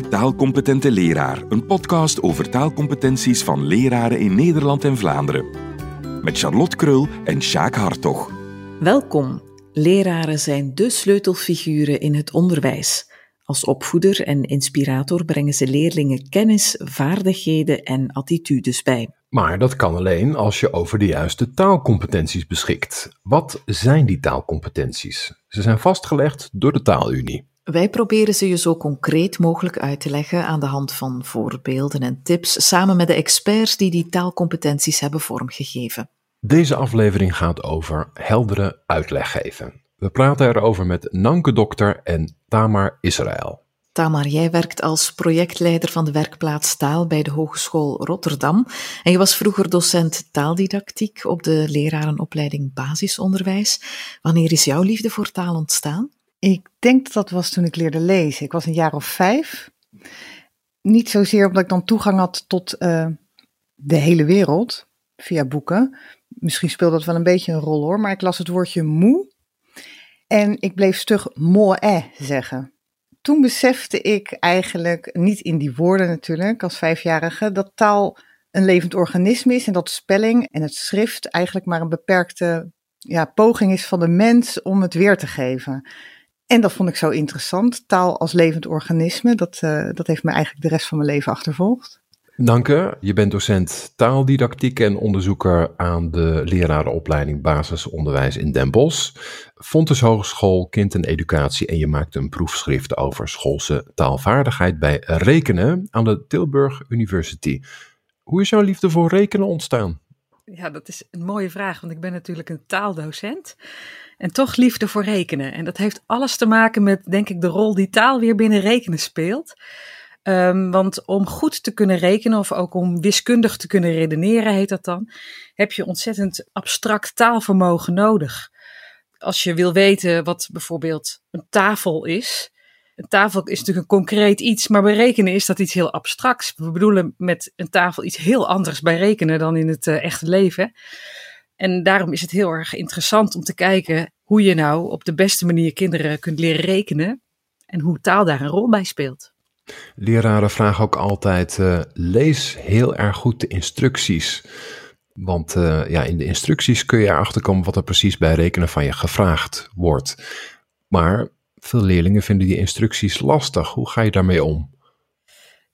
De Taalcompetente Leraar, een podcast over taalcompetenties van leraren in Nederland en Vlaanderen. Met Charlotte Krul en Sjaak Hartog. Welkom. Leraren zijn de sleutelfiguren in het onderwijs. Als opvoeder en inspirator brengen ze leerlingen kennis, vaardigheden en attitudes bij. Maar dat kan alleen als je over de juiste taalcompetenties beschikt. Wat zijn die taalcompetenties? Ze zijn vastgelegd door de Taalunie. Wij proberen ze je zo concreet mogelijk uit te leggen aan de hand van voorbeelden en tips, samen met de experts die die taalcompetenties hebben vormgegeven. Deze aflevering gaat over heldere uitleg geven. We praten erover met Nanke Dokter en Tamar Israël. Tamar, jij werkt als projectleider van de werkplaats taal bij de Hogeschool Rotterdam. En je was vroeger docent taaldidactiek op de lerarenopleiding basisonderwijs. Wanneer is jouw liefde voor taal ontstaan? Ik denk dat dat was toen ik leerde lezen. Ik was een jaar of vijf. Niet zozeer omdat ik dan toegang had tot uh, de hele wereld via boeken. Misschien speelde dat wel een beetje een rol hoor, maar ik las het woordje moe. En ik bleef stug moe zeggen. Toen besefte ik eigenlijk, niet in die woorden natuurlijk, als vijfjarige, dat taal een levend organisme is en dat spelling en het schrift eigenlijk maar een beperkte ja, poging is van de mens om het weer te geven. En dat vond ik zo interessant. Taal als levend organisme, dat, uh, dat heeft me eigenlijk de rest van mijn leven achtervolgd. Dank je. Je bent docent taaldidactiek en onderzoeker aan de lerarenopleiding basisonderwijs in Den Bosch. Fontes Hogeschool Kind en Educatie en je maakt een proefschrift over schoolse taalvaardigheid bij rekenen aan de Tilburg University. Hoe is jouw liefde voor rekenen ontstaan? Ja, dat is een mooie vraag, want ik ben natuurlijk een taaldocent. En toch liefde voor rekenen. En dat heeft alles te maken met, denk ik, de rol die taal weer binnen rekenen speelt. Um, want om goed te kunnen rekenen, of ook om wiskundig te kunnen redeneren, heet dat dan, heb je ontzettend abstract taalvermogen nodig. Als je wil weten wat bijvoorbeeld een tafel is. Een tafel is natuurlijk een concreet iets, maar bij rekenen is dat iets heel abstracts. We bedoelen met een tafel iets heel anders bij rekenen dan in het uh, echte leven. En daarom is het heel erg interessant om te kijken hoe je nou op de beste manier kinderen kunt leren rekenen en hoe taal daar een rol bij speelt. Leraren vragen ook altijd: uh, lees heel erg goed de instructies. Want uh, ja, in de instructies kun je erachter komen wat er precies bij rekenen van je gevraagd wordt. Maar veel leerlingen vinden die instructies lastig. Hoe ga je daarmee om?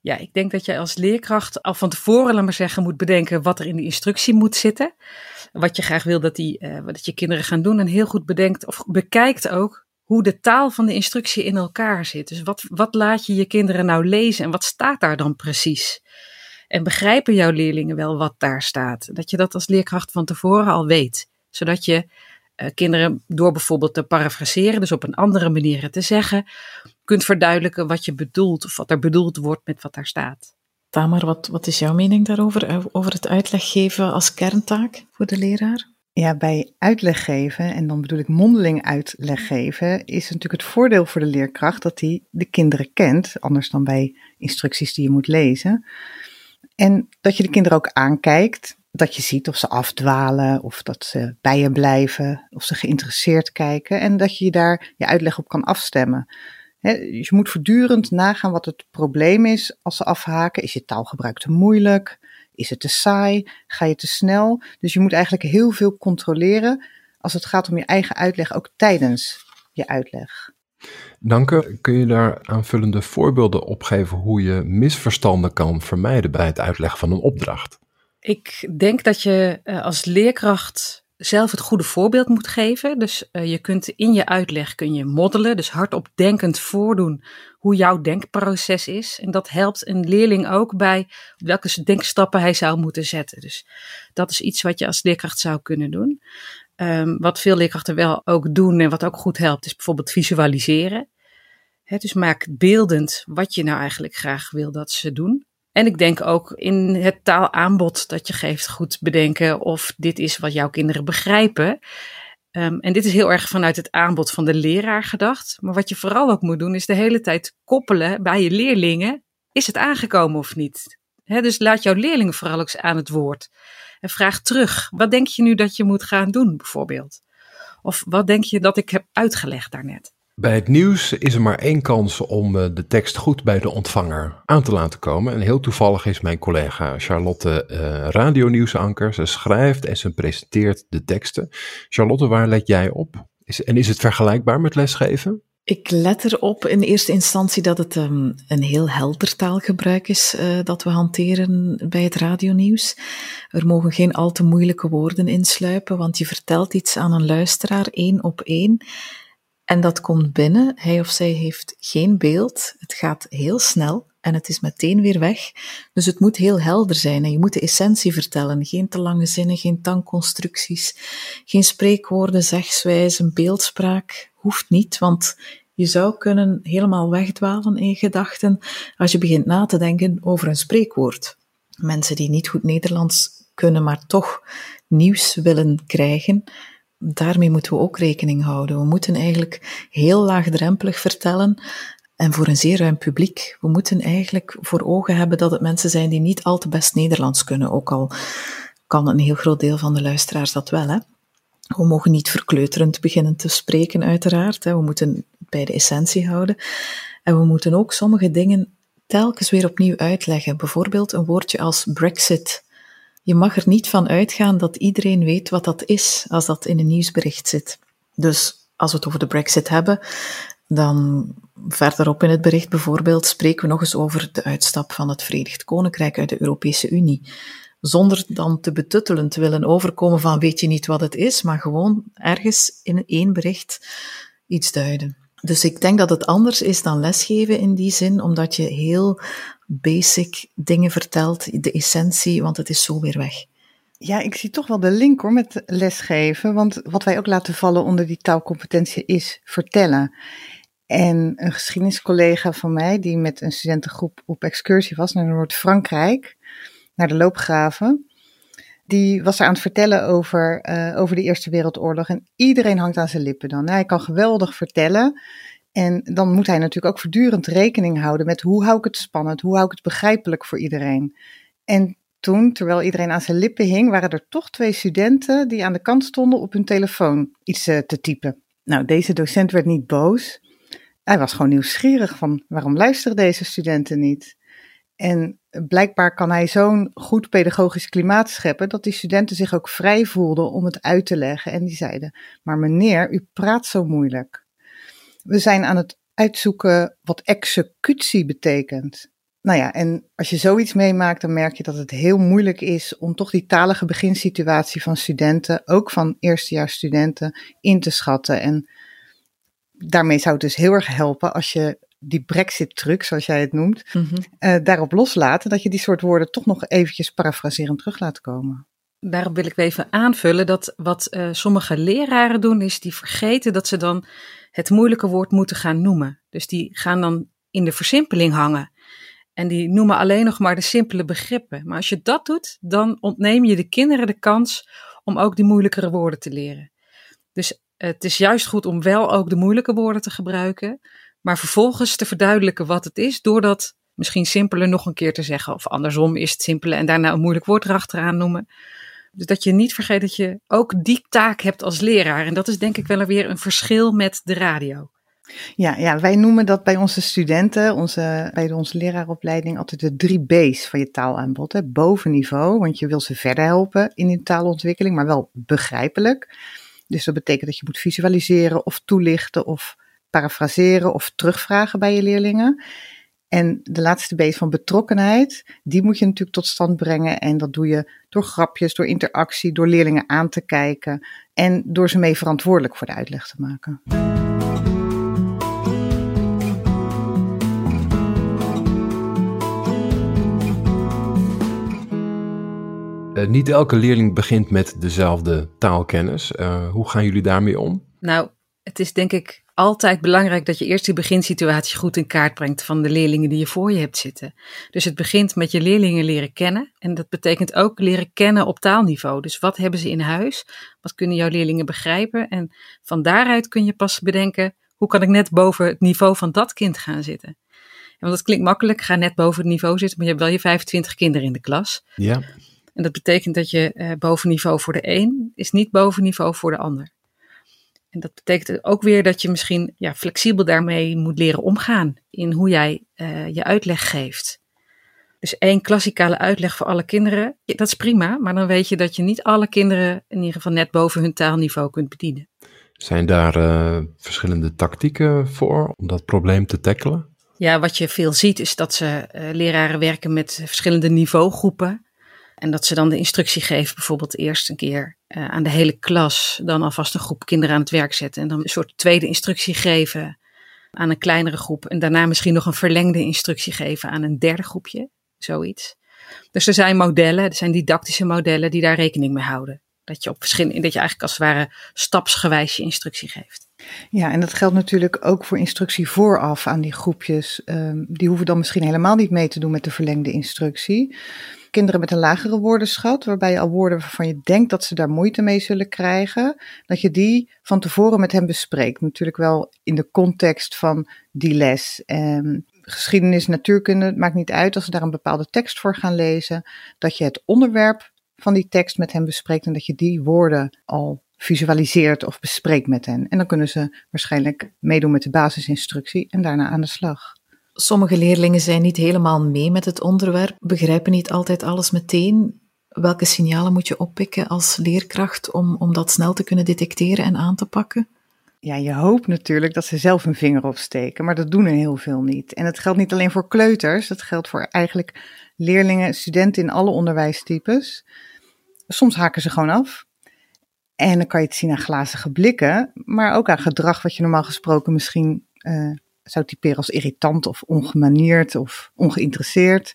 Ja, ik denk dat je als leerkracht al van tevoren, laat zeggen, moet bedenken wat er in de instructie moet zitten wat je graag wil dat, die, uh, je kinderen gaan doen. En heel goed bedenkt of bekijkt ook hoe de taal van de instructie in elkaar zit. Dus wat, wat laat je je kinderen nou lezen en wat staat daar dan precies? En begrijpen jouw leerlingen wel wat daar staat? Dat je dat als leerkracht van tevoren al weet. Zodat je uh, kinderen door bijvoorbeeld te parafraseren, dus op een andere manier te zeggen, kunt verduidelijken wat je bedoelt of wat er bedoeld wordt met wat daar staat. Tamar, wat, wat is jouw mening daarover? Eh, over het uitleg geven als kerntaak voor de leraar? Ja, bij uitleg geven, en dan bedoel ik mondeling uitleg geven, is natuurlijk het voordeel voor de leerkracht dat hij de kinderen kent, anders dan bij instructies die je moet lezen. En dat je de kinderen ook aankijkt, dat je ziet of ze afdwalen, of dat ze bij je blijven, of ze geïnteresseerd kijken, en dat je daar je uitleg op kan afstemmen je moet voortdurend nagaan wat het probleem is als ze afhaken. Is je taalgebruik te moeilijk? Is het te saai? Ga je te snel? Dus je moet eigenlijk heel veel controleren als het gaat om je eigen uitleg, ook tijdens je uitleg. Dank Kun je daar aanvullende voorbeelden opgeven hoe je misverstanden kan vermijden bij het uitleggen van een opdracht? Ik denk dat je eh, als leerkracht zelf het goede voorbeeld moet geven. Dus uh, je kunt in je uitleg kun je moddelen, dus hardop denkend voordoen hoe jouw denkproces is. En dat helpt een leerling ook bij welke denkstappen hij zou moeten zetten. Dus dat is iets wat je als leerkracht zou kunnen doen. Um, wat veel leerkrachten wel ook doen en wat ook goed helpt, is bijvoorbeeld visualiseren. Dus maak beeldend wat je nou eigenlijk graag wil dat ze doen. En ik denk ook in het taalaanbod dat je geeft goed bedenken of dit is wat jouw kinderen begrijpen. Um, en dit is heel erg vanuit het aanbod van de leraar gedacht. Maar wat je vooral ook moet doen is de hele tijd koppelen bij je leerlingen. Is het aangekomen of niet? Dus laat jouw leerlingen vooral ook aan het woord. En vraag terug. Wat denk je nu dat je moet gaan doen bijvoorbeeld? Of wat denk je dat ik heb uitgelegd daarnet? Bij het nieuws is er maar één kans om eh, de tekst goed bij de ontvanger aan te laten komen. En heel toevallig is mijn collega Charlotte uh, radionieuwsanker. Ze schrijft en ze presenteert de teksten. Charlotte, waar let jij op? Is, en is het vergelijkbaar met lesgeven? Ik let erop in eerste instantie dat het um, een heel helder taalgebruik is uh, dat we hanteren bij het radionieuws. Er mogen geen al te moeilijke woorden insluipen, want je vertelt iets aan een luisteraar één op één. En dat komt binnen. Hij of zij heeft geen beeld. Het gaat heel snel en het is meteen weer weg. Dus het moet heel helder zijn en je moet de essentie vertellen. Geen te lange zinnen, geen tankconstructies, geen spreekwoorden, zegswijzen, beeldspraak. Hoeft niet, want je zou kunnen helemaal wegdwalen in gedachten als je begint na te denken over een spreekwoord. Mensen die niet goed Nederlands kunnen, maar toch nieuws willen krijgen, daarmee moeten we ook rekening houden. We moeten eigenlijk heel laagdrempelig vertellen en voor een zeer ruim publiek. We moeten eigenlijk voor ogen hebben dat het mensen zijn die niet al te best Nederlands kunnen, ook al kan een heel groot deel van de luisteraars dat wel. Hè? We mogen niet verkleuterend beginnen te spreken, uiteraard. Hè. We moeten het bij de essentie houden. En we moeten ook sommige dingen telkens weer opnieuw uitleggen. Bijvoorbeeld een woordje als Brexit. Je mag er niet van uitgaan dat iedereen weet wat dat is als dat in een nieuwsbericht zit. Dus als we het over de Brexit hebben, dan verderop in het bericht bijvoorbeeld spreken we nog eens over de uitstap van het Verenigd Koninkrijk uit de Europese Unie. Zonder dan te betuttelen te willen overkomen van weet je niet wat het is, maar gewoon ergens in één bericht iets duiden. Dus ik denk dat het anders is dan lesgeven in die zin, omdat je heel basic dingen vertelt, de essentie, want het is zo weer weg. Ja, ik zie toch wel de link hoor met lesgeven, want wat wij ook laten vallen onder die taalcompetentie is vertellen. En een geschiedeniscollega van mij, die met een studentengroep op excursie was naar Noord-Frankrijk, naar de loopgraven, die was aan het vertellen over, uh, over de Eerste Wereldoorlog. En iedereen hangt aan zijn lippen dan. Hij kan geweldig vertellen. En dan moet hij natuurlijk ook voortdurend rekening houden met hoe hou ik het spannend, hoe hou ik het begrijpelijk voor iedereen. En toen, terwijl iedereen aan zijn lippen hing, waren er toch twee studenten die aan de kant stonden op hun telefoon iets uh, te typen. Nou, deze docent werd niet boos. Hij was gewoon nieuwsgierig van waarom luisteren deze studenten niet? En blijkbaar kan hij zo'n goed pedagogisch klimaat scheppen dat die studenten zich ook vrij voelden om het uit te leggen. En die zeiden: Maar meneer, u praat zo moeilijk. We zijn aan het uitzoeken wat executie betekent. Nou ja, en als je zoiets meemaakt, dan merk je dat het heel moeilijk is om toch die talige beginsituatie van studenten, ook van eerstejaarsstudenten, in te schatten. En daarmee zou het dus heel erg helpen als je die Brexit-truc, zoals jij het noemt, mm daarop loslaten, dat je die soort woorden toch nog eventjes parafraserend terug laat komen. Daarop wil ik even aanvullen dat wat uh, sommige leraren doen, is die vergeten dat ze dan het moeilijke woord moeten gaan noemen. Dus die gaan dan in de versimpeling hangen. En die noemen alleen nog maar de simpele begrippen. Maar als je dat doet, dan ontneem je de kinderen de kans om ook die moeilijkere woorden te leren. Dus het is juist goed om wel ook de moeilijke woorden te gebruiken, maar vervolgens te verduidelijken wat het is, door dat misschien simpeler nog een keer te zeggen. Of andersom is het simpele en daarna een moeilijk woord erachteraan noemen. Dus dat je niet vergeet dat je ook die taak hebt als leraar. En dat is denk ik wel weer een verschil met de radio. Ja, ja, wij noemen dat bij onze studenten, onze, bij onze leraaropleiding, altijd de drie B's van je taalaanbod. Hè. Bovenniveau, want je wil ze verder helpen in hun taalontwikkeling, maar wel begrijpelijk. Dus dat betekent dat je moet visualiseren of toelichten of parafraseren of terugvragen bij je leerlingen. En de laatste B van betrokkenheid, die moet je natuurlijk tot stand brengen. En dat doe je door grapjes, door interactie, door leerlingen aan te kijken en door ze mee verantwoordelijk voor de uitleg te maken. Uh, niet elke leerling begint met dezelfde taalkennis. Uh, hoe gaan jullie daarmee om? Nou, het is denk ik altijd belangrijk dat je eerst die beginsituatie goed in kaart brengt van de leerlingen die je voor je hebt zitten. Dus het begint met je leerlingen leren kennen. En dat betekent ook leren kennen op taalniveau. Dus wat hebben ze in huis? Wat kunnen jouw leerlingen begrijpen? En van daaruit kun je pas bedenken, hoe kan ik net boven het niveau van dat kind gaan zitten? En want dat klinkt makkelijk, ga net boven het niveau zitten, maar je hebt wel je 25 kinderen in de klas. Ja. En dat betekent dat je uh, boven niveau voor de een is niet boven niveau voor de ander. En dat betekent ook weer dat je misschien ja, flexibel daarmee moet leren omgaan in hoe jij uh, je uitleg geeft. Dus één klassikale uitleg voor alle kinderen, dat is prima, maar dan weet je dat je niet alle kinderen in ieder geval net boven hun taalniveau kunt bedienen. Zijn daar uh, verschillende tactieken voor om dat probleem te tackelen? Ja, wat je veel ziet is dat ze uh, leraren werken met verschillende niveaugroepen. En dat ze dan de instructie geven, bijvoorbeeld eerst een keer uh, aan de hele klas, dan alvast een groep kinderen aan het werk zetten. En dan een soort tweede instructie geven aan een kleinere groep. En daarna misschien nog een verlengde instructie geven aan een derde groepje, zoiets. Dus er zijn modellen, er zijn didactische modellen die daar rekening mee houden. Dat je op verschillende, dat je eigenlijk als het ware stapsgewijs je instructie geeft. Ja, en dat geldt natuurlijk ook voor instructie vooraf aan die groepjes. Um, die hoeven dan misschien helemaal niet mee te doen met de verlengde instructie. Kinderen met een lagere woordenschat, waarbij je al woorden waarvan je denkt dat ze daar moeite mee zullen krijgen, dat je die van tevoren met hem bespreekt. Natuurlijk wel in de context van die les. Um, geschiedenis, natuurkunde, het maakt niet uit als ze daar een bepaalde tekst voor gaan lezen, dat je het onderwerp van die tekst met hen bespreekt en dat je die woorden al visualiseert of bespreekt met hen. En dan kunnen ze waarschijnlijk meedoen met de basisinstructie en daarna aan de slag. Sommige leerlingen zijn niet helemaal mee met het onderwerp, begrijpen niet altijd alles meteen. Welke signalen moet je oppikken als leerkracht om, om dat snel te kunnen detecteren en aan te pakken? Ja, je hoopt natuurlijk dat ze zelf een vinger opsteken, maar dat doen er heel veel niet. En het geldt niet alleen voor kleuters, dat geldt voor eigenlijk leerlingen, studenten in alle onderwijstypes. Soms haken ze gewoon af. En dan kan je het zien aan glazige blikken, maar ook aan gedrag wat je normaal gesproken misschien uh, zou typeren als irritant of ongemanierd of ongeïnteresseerd.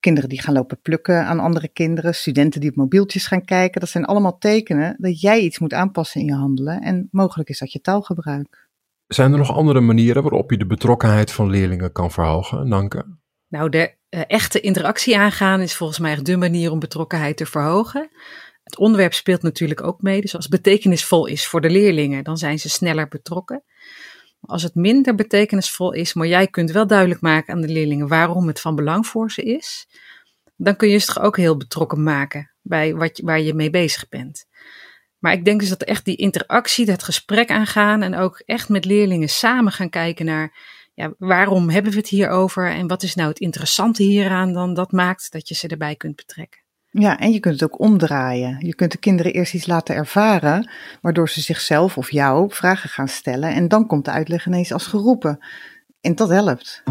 Kinderen die gaan lopen plukken aan andere kinderen, studenten die op mobieltjes gaan kijken. Dat zijn allemaal tekenen dat jij iets moet aanpassen in je handelen en mogelijk is dat je taalgebruik. Zijn er nog andere manieren waarop je de betrokkenheid van leerlingen kan verhogen, Nanke? Nou, de uh, echte interactie aangaan is volgens mij echt de manier om betrokkenheid te verhogen. Het onderwerp speelt natuurlijk ook mee. Dus als het betekenisvol is voor de leerlingen, dan zijn ze sneller betrokken. Als het minder betekenisvol is, maar jij kunt wel duidelijk maken aan de leerlingen waarom het van belang voor ze is, dan kun je ze toch ook heel betrokken maken bij wat, waar je mee bezig bent. Maar ik denk dus dat echt die interactie, het gesprek aangaan en ook echt met leerlingen samen gaan kijken naar ja, waarom hebben we het hier over en wat is nou het interessante hieraan dan dat maakt dat je ze erbij kunt betrekken. Ja, en je kunt het ook omdraaien. Je kunt de kinderen eerst iets laten ervaren, waardoor ze zichzelf of jou vragen gaan stellen. En dan komt de uitleg ineens als geroepen. En dat helpt.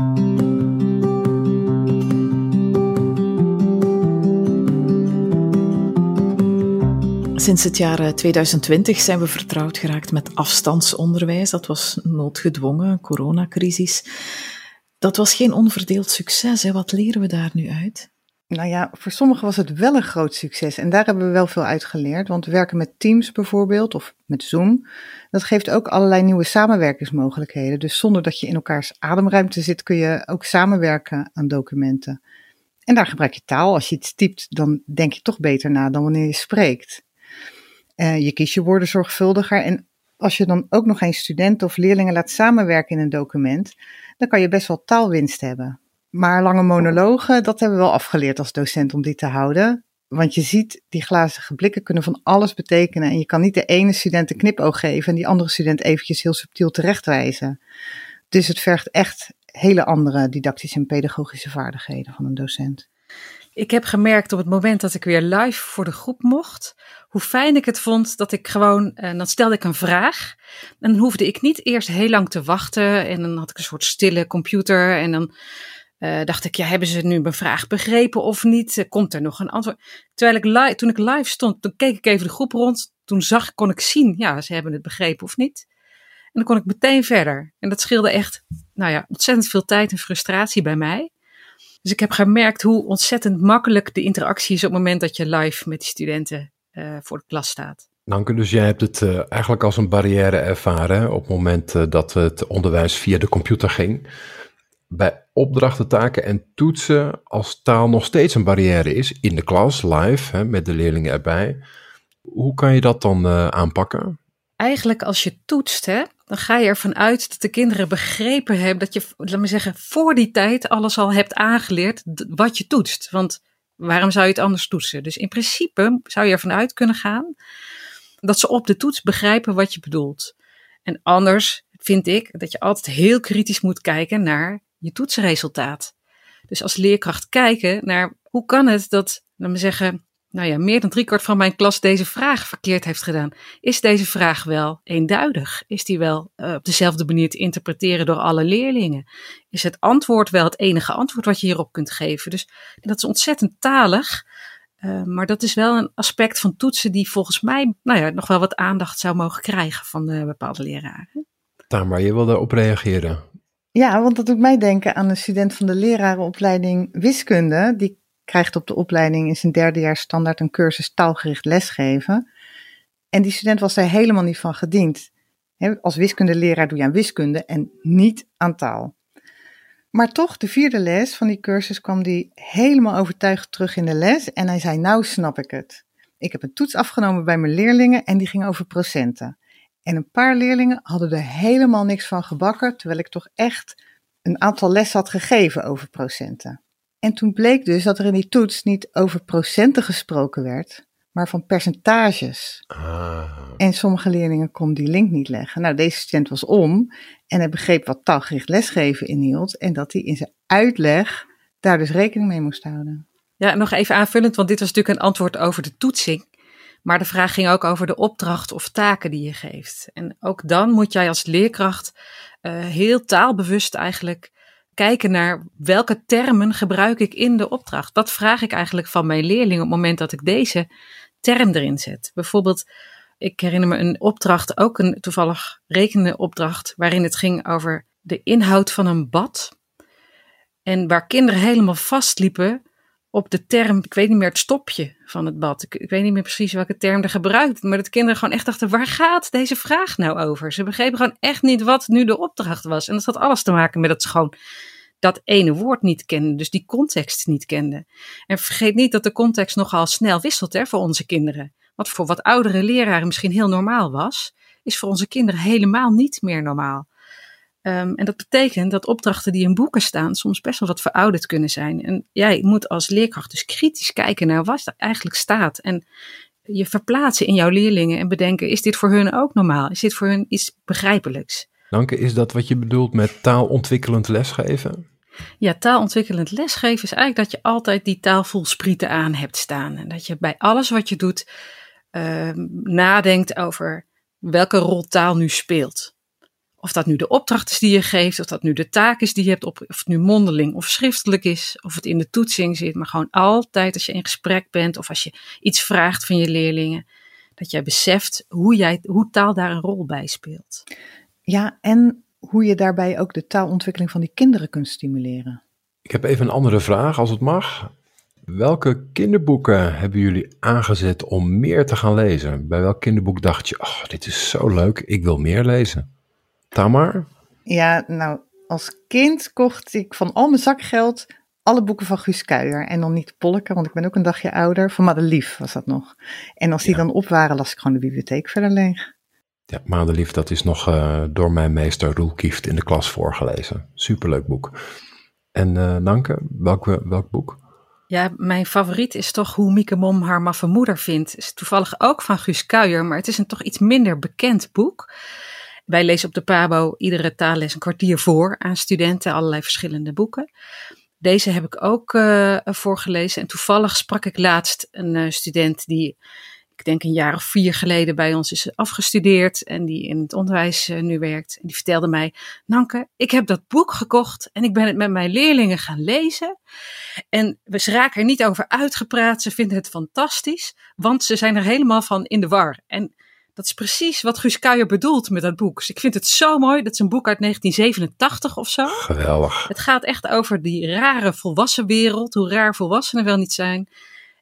Sinds het jaar 2020 zijn we vertrouwd geraakt met afstandsonderwijs. Dat was noodgedwongen, coronacrisis. Dat was geen onverdeeld succes. Hè? Wat leren we daar nu uit? Nou ja, voor sommigen was het wel een groot succes en daar hebben we wel veel uit geleerd. Want werken met Teams bijvoorbeeld of met Zoom, dat geeft ook allerlei nieuwe samenwerkingsmogelijkheden. Dus zonder dat je in elkaars ademruimte zit, kun je ook samenwerken aan documenten. En daar gebruik je taal. Als je iets typt, dan denk je toch beter na dan wanneer je spreekt. Uh, je kiest je woorden zorgvuldiger en als je dan ook nog eens studenten of leerlingen laat samenwerken in een document, dan kan je best wel taalwinst hebben. Maar lange monologen, dat hebben we wel afgeleerd als docent om die te houden. Want je ziet, die glazige blikken kunnen van alles betekenen. En je kan niet de ene student een knipoog geven en die andere student eventjes heel subtiel terechtwijzen. Dus het vergt echt hele andere didactische en pedagogische vaardigheden van een docent. Ik heb gemerkt op het moment dat ik weer live voor de groep mocht, hoe fijn ik het vond dat ik gewoon, en eh, dan stelde ik een vraag. En dan hoefde ik niet eerst heel lang te wachten. En dan had ik een soort stille computer. En dan uh, dacht ik, ja, hebben ze nu mijn vraag begrepen of niet? Eh, komt er nog een antwoord? Terwijl ik live, toen ik live stond, toen keek ik even de groep rond. Toen zag, kon ik zien, ja, ze hebben het begrepen of niet. En dan kon ik meteen verder. En dat scheelde echt, nou ja, ontzettend veel tijd en frustratie bij mij. Dus ik heb gemerkt hoe ontzettend makkelijk de interactie is op het moment dat je live met die studenten uh, voor de klas staat. Dank dus jij hebt het eigenlijk als een barrière ervaren op het moment dat het onderwijs via de computer ging bij opdrachten, taken en toetsen als taal nog steeds een barrière is in de klas, live, hè, met de leerlingen erbij. Hoe kan je dat dan uh, aanpakken? Eigenlijk als je toetst, hè, dan ga je ervan uit dat de kinderen begrepen hebben dat je, laat me zeggen, voor die tijd alles al hebt aangeleerd wat je toetst. Want waarom zou je het anders toetsen? Dus in principe zou je ervan uit kunnen gaan dat ze op de toets begrijpen wat je bedoelt. En anders vind ik dat je altijd heel kritisch moet kijken naar je toetsresultaat. Dus als leerkracht kijken naar hoe kan het dat, laten we zeggen, nou ja, meer dan driekwart van mijn klas deze vraag verkeerd heeft gedaan. Is deze vraag wel eenduidig? Is die wel uh, op dezelfde manier te interpreteren door alle leerlingen? Is het antwoord wel het enige antwoord wat je hierop kunt geven? Dus dat is ontzettend talig. Uh, maar dat is wel een aspect van toetsen die volgens mij nou ja, nog wel wat aandacht zou mogen krijgen van uh, bepaalde leraren. Tamar, je wilde op reageren. Ja, want dat doet mij denken aan een student van de lerarenopleiding wiskunde. Die krijgt op de opleiding in zijn derde jaar standaard een cursus taalgericht lesgeven. En die student was daar helemaal niet van gediend. als wiskundeleraar doe je aan wiskunde en niet aan taal. Maar toch, de vierde les van die cursus kwam die helemaal overtuigd terug in de les. En hij zei, nou snap ik het. Ik heb een toets afgenomen bij mijn leerlingen en die ging over procenten. En een paar leerlingen hadden er helemaal niks van gebakken, terwijl ik toch echt een aantal lessen had gegeven over procenten. En toen bleek dus dat er in die toets niet over procenten gesproken werd, maar van percentages. Ah. En sommige leerlingen konden die link niet leggen. Nou, deze student was om en hij begreep wat taalgericht lesgeven inhield en dat hij in zijn uitleg daar dus rekening mee moest houden. Ja, nog even aanvullend, want dit was natuurlijk een antwoord over de toetsing. Maar de vraag ging ook over de opdracht of taken die je geeft. En ook dan moet jij als leerkracht uh, heel taalbewust eigenlijk kijken naar welke termen gebruik ik in de opdracht. Wat vraag ik eigenlijk van mijn leerling op het moment dat ik deze term erin zet. Bijvoorbeeld, ik herinner me een opdracht, ook een toevallig rekende opdracht, waarin het ging over de inhoud van een bad. En waar kinderen helemaal vastliepen op de term, ik weet niet meer het stopje van het bad. Ik, weet niet meer precies welke term er gebruikt. Maar dat kinderen gewoon echt dachten, waar gaat deze vraag nou over? Ze begrepen gewoon echt niet wat nu de opdracht was. En dat had alles te maken met dat ze gewoon dat ene woord niet kenden. Dus die context niet kenden. En vergeet niet dat de context nogal snel wisselt hè, voor onze kinderen. Wat voor wat oudere leraren misschien heel normaal was, is voor onze kinderen helemaal niet meer normaal. Um, en dat betekent dat opdrachten die in boeken staan soms best wel wat verouderd kunnen zijn. En jij moet als leerkracht dus kritisch kijken naar wat er eigenlijk staat. En je verplaatsen in jouw leerlingen en bedenken: is dit voor hun ook normaal? Is dit voor hun iets begrijpelijks? Danke, is dat wat je bedoelt met taalontwikkelend lesgeven? Ja, taalontwikkelend lesgeven is eigenlijk dat je altijd die taalvoelsprieten aan hebt staan. En dat je bij alles wat je doet uh, nadenkt over welke rol taal nu speelt. Of dat nu de opdracht is die je geeft, of dat nu de taak is die je hebt, of het nu mondeling of schriftelijk is, of het in de toetsing zit, maar gewoon altijd als je in gesprek bent of als je iets vraagt van je leerlingen, dat jij beseft hoe, jij, hoe taal daar een rol bij speelt. Ja, en hoe je daarbij ook de taalontwikkeling van die kinderen kunt stimuleren. Ik heb even een andere vraag, als het mag. Welke kinderboeken hebben jullie aangezet om meer te gaan lezen? Bij welk kinderboek dacht je, oh, dit is zo leuk, ik wil meer lezen? Tamar? Ja, nou, als kind kocht ik van al mijn zakgeld alle boeken van Guus Kuijer. En dan niet Polken, want ik ben ook een dagje ouder. Van Madelief was dat nog. En als die dan op waren, las ik gewoon de bibliotheek verder leeg. Ja, Madelief, dat is nog uh, door mijn meester Roel Kieft in de klas voorgelezen. Superleuk boek. En uh, Nanke, welk, welk boek? Ja, mijn favoriet is toch Hoe Mieke Mom haar maffe moeder vindt. Is toevallig ook van Guus Kuijer, maar het is een toch iets minder bekend boek. Wij lezen op de PABO iedere taalles een kwartier voor aan studenten, allerlei verschillende boeken. Deze heb ik ook uh, voorgelezen. En toevallig sprak ik laatst een uh, student die, ik denk een jaar of vier geleden bij ons is afgestudeerd. En die in het onderwijs uh, nu werkt. En die vertelde mij, Nanke, ik heb dat boek gekocht en ik ben het met mijn leerlingen gaan lezen. En we raken er niet over uitgepraat. Ze vinden het fantastisch, want ze zijn er helemaal van in de war. En dat is precies wat Guus Kuijer bedoelt met dat boek. Dus ik vind het zo mooi. Dat is een boek uit 1987 of zo. Geweldig. Het gaat echt over die rare volwassen wereld. Hoe raar volwassenen wel niet zijn.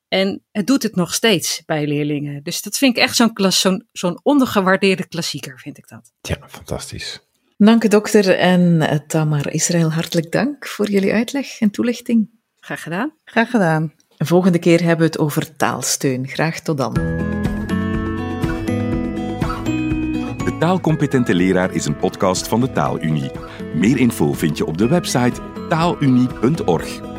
En het doet het nog steeds bij leerlingen. Dus dat vind ik echt zo'n zo'n zo'n ondergewaardeerde klassieker, vind ik dat. Ja, fantastisch. Dank dokter en eh, Tamar Israël, hartelijk dank voor jullie uitleg en toelichting. Graag gedaan. Graag gedaan. volgende keer hebben we het over taalsteun. Graag tot dan. Taalcompetente Leraar is een podcast van de Taalunie. Meer info vind je op de website taalunie.org.